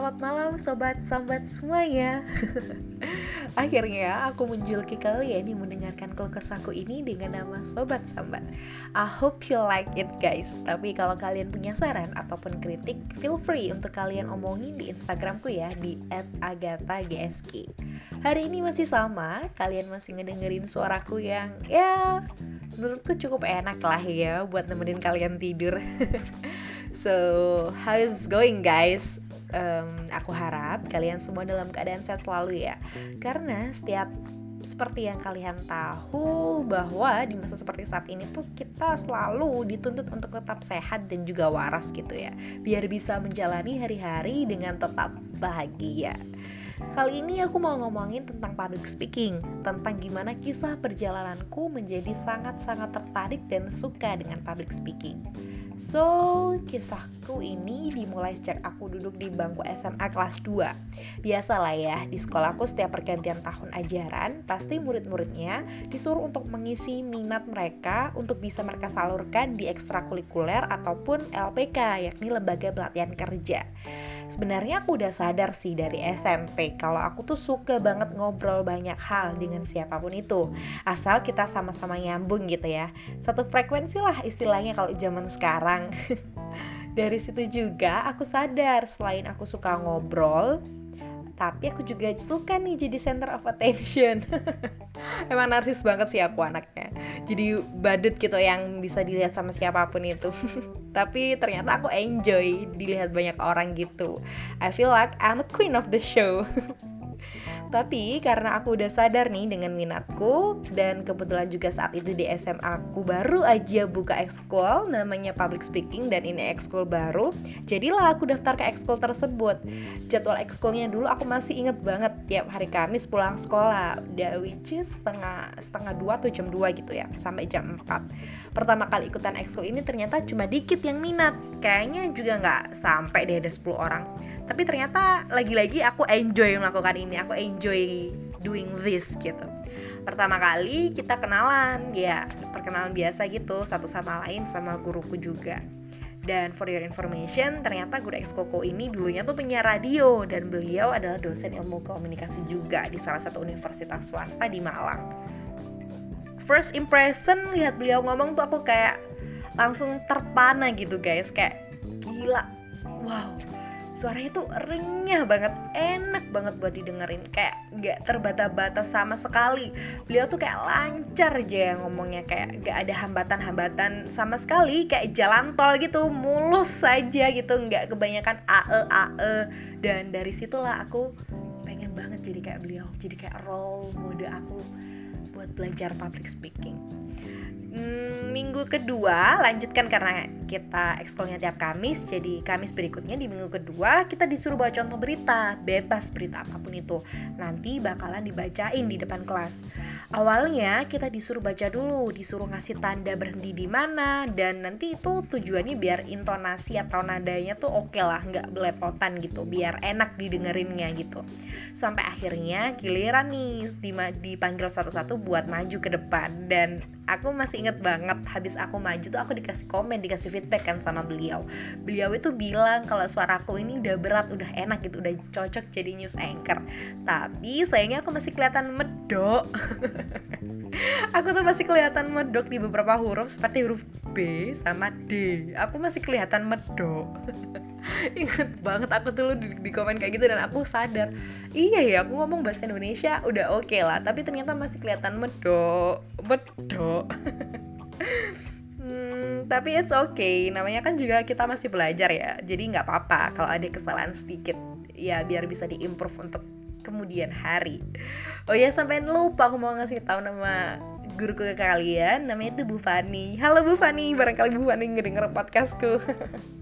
Selamat malam sobat sambat semuanya. Akhirnya aku menjuluki kalian yang mendengarkan keluh kesahku ini dengan nama Sobat Sambat. I hope you like it guys. Tapi kalau kalian punya saran ataupun kritik Feel free untuk kalian omongin di Instagramku ya Di @agatha_gsk. Hari ini masih sama Kalian masih ngedengerin suaraku yang ya menurutku cukup enak lah ya buat nemenin kalian tidur. So, how's going guys? Um, aku harap kalian semua dalam keadaan sehat selalu ya. Karena setiap seperti yang kalian tahu bahwa di masa seperti saat ini tuh kita selalu dituntut untuk tetap sehat dan juga waras gitu ya. Biar bisa menjalani hari-hari dengan tetap bahagia. Kali ini aku mau ngomongin tentang public speaking, tentang gimana kisah perjalananku menjadi sangat-sangat tertarik dan suka dengan public speaking. So, kisahku ini dimulai sejak aku duduk di bangku SMA kelas 2 Biasalah ya, di sekolahku setiap pergantian tahun ajaran Pasti murid-muridnya disuruh untuk mengisi minat mereka Untuk bisa mereka salurkan di ekstrakurikuler ataupun LPK Yakni Lembaga Pelatihan Kerja Sebenarnya aku udah sadar sih dari SMP kalau aku tuh suka banget ngobrol banyak hal dengan siapa pun itu. Asal kita sama-sama nyambung gitu ya. Satu frekuensi lah istilahnya kalau zaman sekarang. dari situ juga aku sadar selain aku suka ngobrol, tapi aku juga suka nih jadi center of attention. Emang narsis banget sih aku anaknya. Jadi badut gitu yang bisa dilihat sama siapa pun itu. Tapi ternyata aku enjoy dilihat banyak orang gitu. I feel like I'm a queen of the show Tapi karena aku udah sadar nih dengan minatku dan kebetulan juga saat itu di SMA aku baru aja buka ekskul namanya public speaking dan ini ekskul baru. Jadilah aku daftar ke ekskul tersebut. Jadwal ekskulnya dulu aku masih inget banget tiap hari Kamis pulang sekolah. Udah which is setengah setengah dua atau jam 2 gitu ya sampai jam 4 Pertama kali ikutan ekskul ini ternyata cuma dikit yang minat. Kayaknya juga nggak sampai deh ada 10 orang tapi ternyata lagi-lagi aku enjoy melakukan ini aku enjoy doing this gitu pertama kali kita kenalan ya perkenalan biasa gitu satu sama lain sama guruku juga dan for your information, ternyata guru ekskoko ini dulunya tuh punya radio dan beliau adalah dosen ilmu komunikasi juga di salah satu universitas swasta di Malang. First impression lihat beliau ngomong tuh aku kayak langsung terpana gitu guys, kayak gila. Wow, suaranya tuh renyah banget enak banget buat didengerin kayak gak terbata-bata sama sekali. Beliau tuh kayak lancar aja yang ngomongnya kayak gak ada hambatan-hambatan sama sekali kayak jalan tol gitu mulus saja gitu nggak kebanyakan ae ae dan dari situlah aku pengen banget jadi kayak beliau jadi kayak role mode aku buat belajar public speaking. Hmm, minggu kedua lanjutkan karena kita ekskolnya tiap Kamis jadi Kamis berikutnya di minggu kedua kita disuruh bawa contoh berita bebas berita apa pun itu. Nanti bakalan dibacain di depan kelas. Awalnya kita disuruh baca dulu disuruh ngasih tanda berhenti di mana dan nanti itu tujuannya biar intonasi atau nadanya tuh oke okay lah nggak belepotan gitu biar enak didengerinnya gitu. Sampai akhirnya giliran nih dipanggil satu-satu buat maju ke depan. Dan aku masih inget banget habis aku maju tuh aku dikasih komen dikasih feedback kan sama beliau. Beliau itu bilang kalau suaraku ini udah berat udah enak gitu udah cocok jadi news anchor. Tapi sayangnya aku masih kelihatan medok. Aku tuh masih kelihatan medok di beberapa huruf seperti huruf B sama D. Aku masih kelihatan medok. Ingat banget aku tuh di, di komen kayak gitu dan aku sadar Iya ya aku ngomong bahasa Indonesia udah oke okay lah Tapi ternyata masih kelihatan medok Medok Tapi it's okay. Namanya kan juga kita masih belajar ya. Jadi nggak apa-apa kalau ada kesalahan sedikit Ya biar bisa diimprove untuk kemudian hari. Oh ya sampai lupa aku mau ngasih tahu nama guruku ke kalian. Namanya itu Bu Fani. Halo Bu Fani Barangkali Bu Fani ngedenger podcastku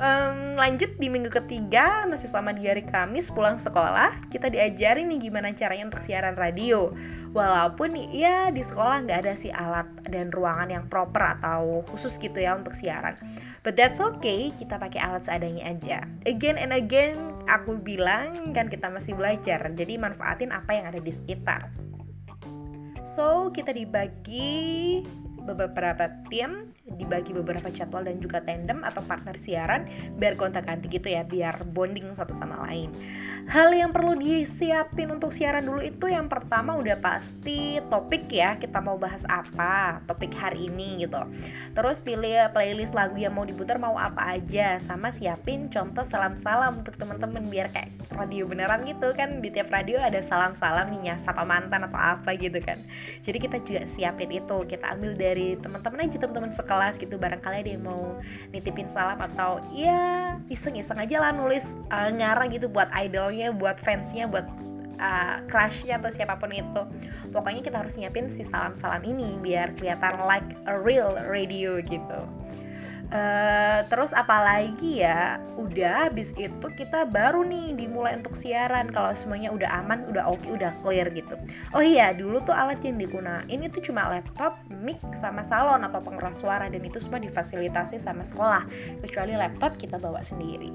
um, lanjut di minggu ketiga masih selama di hari Kamis pulang sekolah kita diajarin nih gimana caranya untuk siaran radio. Walaupun ya di sekolah nggak ada sih alat dan ruangan yang proper atau khusus gitu ya untuk siaran. But that's okay kita pakai alat seadanya aja. Again and again aku bilang kan kita masih belajar jadi manfaatin apa yang ada di sekitar. So kita dibagi beberapa tim dibagi beberapa jadwal dan juga tandem atau partner siaran biar kontak ganti gitu ya biar bonding satu sama lain. Hal yang perlu disiapin untuk siaran dulu itu yang pertama udah pasti topik ya kita mau bahas apa topik hari ini gitu. Terus pilih playlist lagu yang mau diputar mau apa aja sama siapin contoh salam-salam untuk teman-teman biar kayak radio beneran gitu kan di tiap radio ada salam-salam nih sapa mantan atau apa gitu kan. Jadi kita juga siapin itu kita ambil dari teman-teman aja teman-teman sekelas gitu barangkali ada yang mau nitipin salam atau ya iseng-iseng aja lah nulis uh, ngarang gitu buat idolnya idolnya buat fansnya buat uh, crushnya atau siapa pun itu. Pokoknya kita harus nyiapin si salam-salam ini biar kelihatan like a real radio gitu Uh, terus apalagi ya udah habis itu kita baru nih dimulai untuk siaran. Kalau semuanya udah aman udah oke okay, udah clear gitu. Oh iya dulu tuh alat yang digunakan ini tuh cuma laptop mic sama salon atau pengeras suara. Dan itu semua difasilitasi sama sekolah. Kecuali laptop kita bawa sendiri.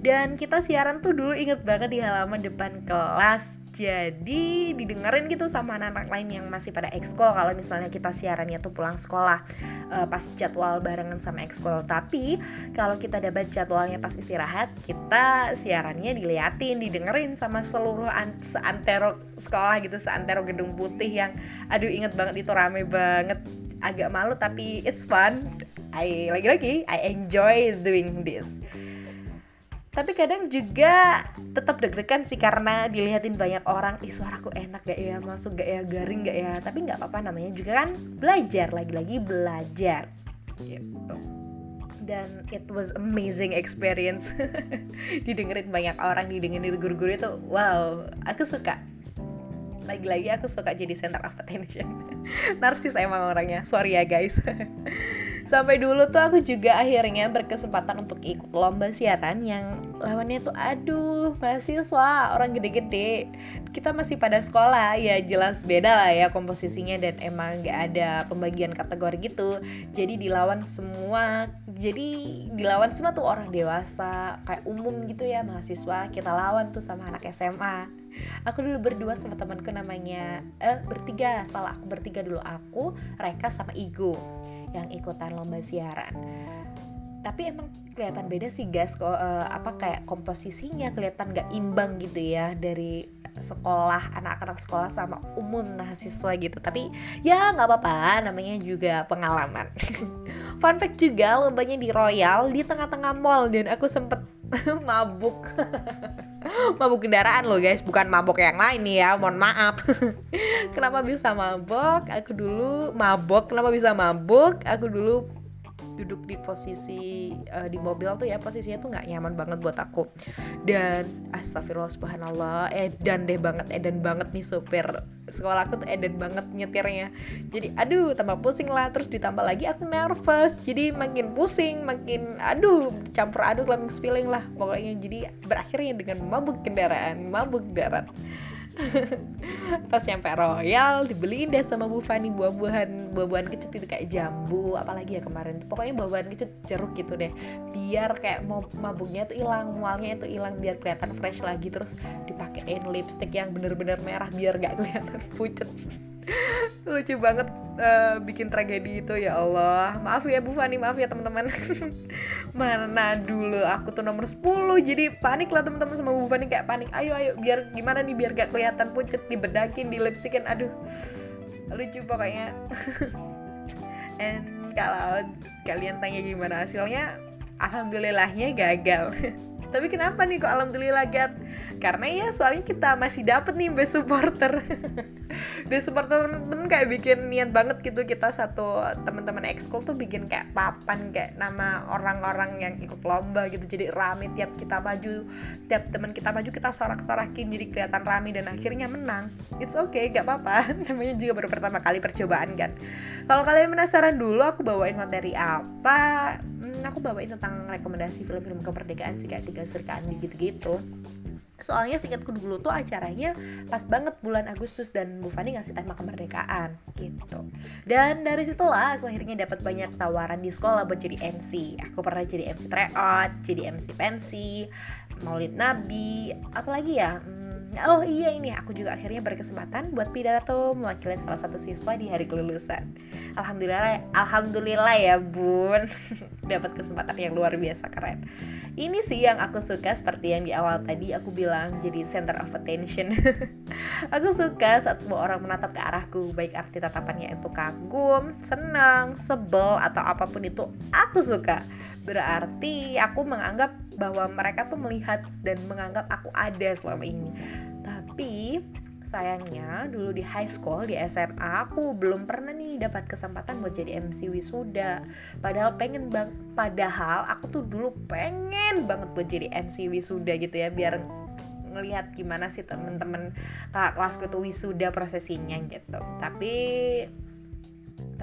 Dan kita siaran tuh dulu inget banget di halaman depan kelas jadi didengerin gitu sama anak-anak lain yang masih pada ekskul kalau misalnya kita siarannya tuh pulang sekolah uh, pas jadwal barengan sama ekskul. Tapi kalau kita dapat jadwalnya pas istirahat kita siarannya diliatin didengerin sama seluruh an seantero sekolah gitu seantero gedung putih yang aduh inget banget itu rame banget. Agak malu tapi it's fun. I lagi-lagi I enjoy doing this tapi kadang juga tetap deg-degan sih karena dilihatin banyak orang ih suaraku enak gak ya? Masuk gak ya? Garing gak ya? Tapi nggak apa-apa namanya juga kan belajar lagi-lagi belajar. Gitu. Dan it was amazing experience. Didengerin banyak orang didengerin guru-guru itu wow aku suka. Lagi-lagi aku suka jadi center of attention. Narsis emang orangnya. Sorry ya guys sampai dulu tuh aku juga akhirnya berkesempatan untuk ikut lomba siaran yang lawannya tuh aduh mahasiswa orang gede-gede. Kita masih pada sekolah ya jelas beda lah ya komposisinya dan emang gak ada pembagian kategori gitu. Jadi dilawan semua jadi dilawan semua tuh orang dewasa kayak umum gitu ya mahasiswa. Kita lawan tuh sama anak SMA aku dulu berdua sama temanku namanya eh bertiga salah aku bertiga dulu. Aku Reka sama Igo yang ikutan lomba siaran. Tapi emang kelihatan beda sih guys kok uh, apa kayak komposisinya kelihatan gak imbang gitu ya dari sekolah anak-anak sekolah sama umum mahasiswa gitu. Tapi ya nggak apa-apa namanya juga pengalaman fun fact juga lombanya di Royal di tengah-tengah mall dan aku sempet mabuk. Mabuk kendaraan loh guys. Bukan mabuk yang lain nih ya mohon maaf. Kenapa bisa mabuk aku dulu mabuk kenapa bisa mabuk? Aku dulu duduk di posisi uh, di mobil tuh ya posisinya tuh nggak nyaman banget buat aku. Dan astagfirullah subhanallah edan deh banget edan banget nih supir. Sekolah aku tuh edan banget nyetirnya. Jadi aduh tambah pusing lah. Terus ditambah lagi aku nervous. Jadi makin pusing makin aduh campur aduk lah mix feeling lah pokoknya. Jadi berakhirnya dengan mabuk kendaraan mabuk darat pas nyampe Royal dibeliin deh sama Bu Fani buah-buahan buah-buahan kecut itu kayak jambu apalagi ya kemarin pokoknya buah-buahan kecut jeruk gitu deh. Biar kayak mau mabuknya tuh hilang mualnya itu hilang biar kelihatan fresh lagi. Terus dipakein lipstick yang bener-bener merah biar gak kelihatan pucet. Lucu banget uh, bikin tragedi itu ya Allah. Maaf ya Bu Fani maaf ya teman-teman. Mana dulu? Aku tuh nomor 10 jadi panik lah teman-teman sama Bu Fani. Kayak panik ayo ayo biar gimana nih biar gak kelihatan pucet dibedakin di lipstickin aduh lucu pokoknya. And kalau kalian tanya gimana hasilnya alhamdulillahnya gagal tapi kenapa nih kok alhamdulillah Gat? Karena ya soalnya kita masih dapet nih best supporter. Best supporter temen-temen kayak bikin niat banget gitu. Kita satu teman-teman ekskul tuh bikin kayak papan kayak nama orang-orang yang ikut lomba gitu. Jadi rame tiap kita maju tiap teman kita maju kita sorak-sorakin. Jadi kelihatan rame dan akhirnya menang. It's okay gak apa-apa. Namanya juga baru pertama kali percobaan kan kalau kalian penasaran dulu aku bawain materi apa aku bawain tentang rekomendasi film-film kemerdekaan sih kayak tiga serkaan gitu-gitu. Soalnya singkatku dulu tuh acaranya pas banget bulan Agustus dan Bu Fani ngasih tema kemerdekaan gitu. Dan dari situlah aku akhirnya dapat banyak tawaran di sekolah buat jadi MC aku pernah jadi MC tryout jadi MC pensi Maulid Nabi apalagi ya? Hmm, Oh iya ini aku juga akhirnya berkesempatan buat pidato mewakili salah satu siswa di hari kelulusan. Alhamdulillah, alhamdulillah ya bun, dapat kesempatan yang luar biasa keren. Ini sih yang aku suka seperti yang di awal tadi aku bilang jadi center of attention. aku suka saat semua orang menatap ke arahku, baik arti tatapannya itu kagum, senang, sebel atau apa pun itu aku suka berarti aku menganggap bahwa mereka tuh melihat dan menganggap aku ada selama ini. Tapi sayangnya dulu di high school di SMA aku belum pernah nih dapat kesempatan buat jadi MC wisuda. Padahal pengen bang padahal aku tuh dulu pengen banget buat jadi MC wisuda gitu ya biar ngelihat gimana sih temen-temen kakak kelasku tuh wisuda prosesinya gitu. Tapi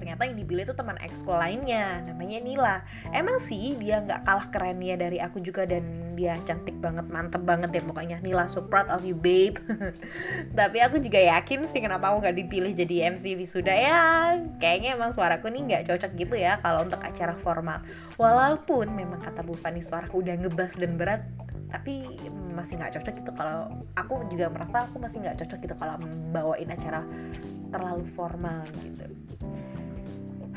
ternyata yang dipilih itu teman ekskul lainnya namanya Nila. Emang sih dia nggak kalah kerennya dari aku juga dan dia cantik banget mantep banget deh pokoknya. Nila so proud of you babe. Tapi aku juga yakin sih kenapa aku nggak dipilih jadi MC wisuda ya. Kayaknya emang suaraku nih nggak cocok gitu ya kalau untuk acara formal. Walaupun memang kata Bu Fani suaraku udah ngebas dan berat tapi masih nggak cocok gitu. Kalau aku juga merasa aku masih nggak cocok gitu kalau membawain acara terlalu formal gitu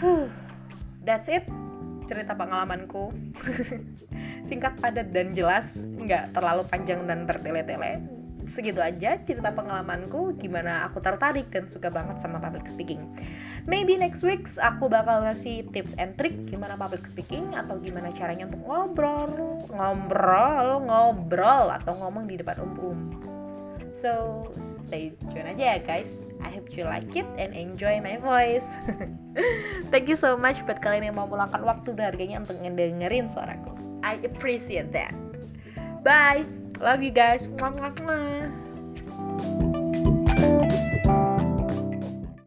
That's it cerita pengalamanku. Singkat, padat, dan jelas. Nggak terlalu panjang dan bertele-tele Segitu aja cerita pengalamanku Gimana aku tertarik dan suka banget sama public speaking. Maybe next week aku bakal ngasih tips and trick Gimana public speaking Atau gimana caranya untuk ngobrol Ngobrol, ngobrol Atau ngomong di depan umum So stay tune aja ya guys. I hope you like it and enjoy my voice. Thank you so much buat kalian yang mau meluangkan waktu berharganya untuk ngedengerin suaraku. I appreciate that. Bye. Love you guys. Mwah, mwah, mwah.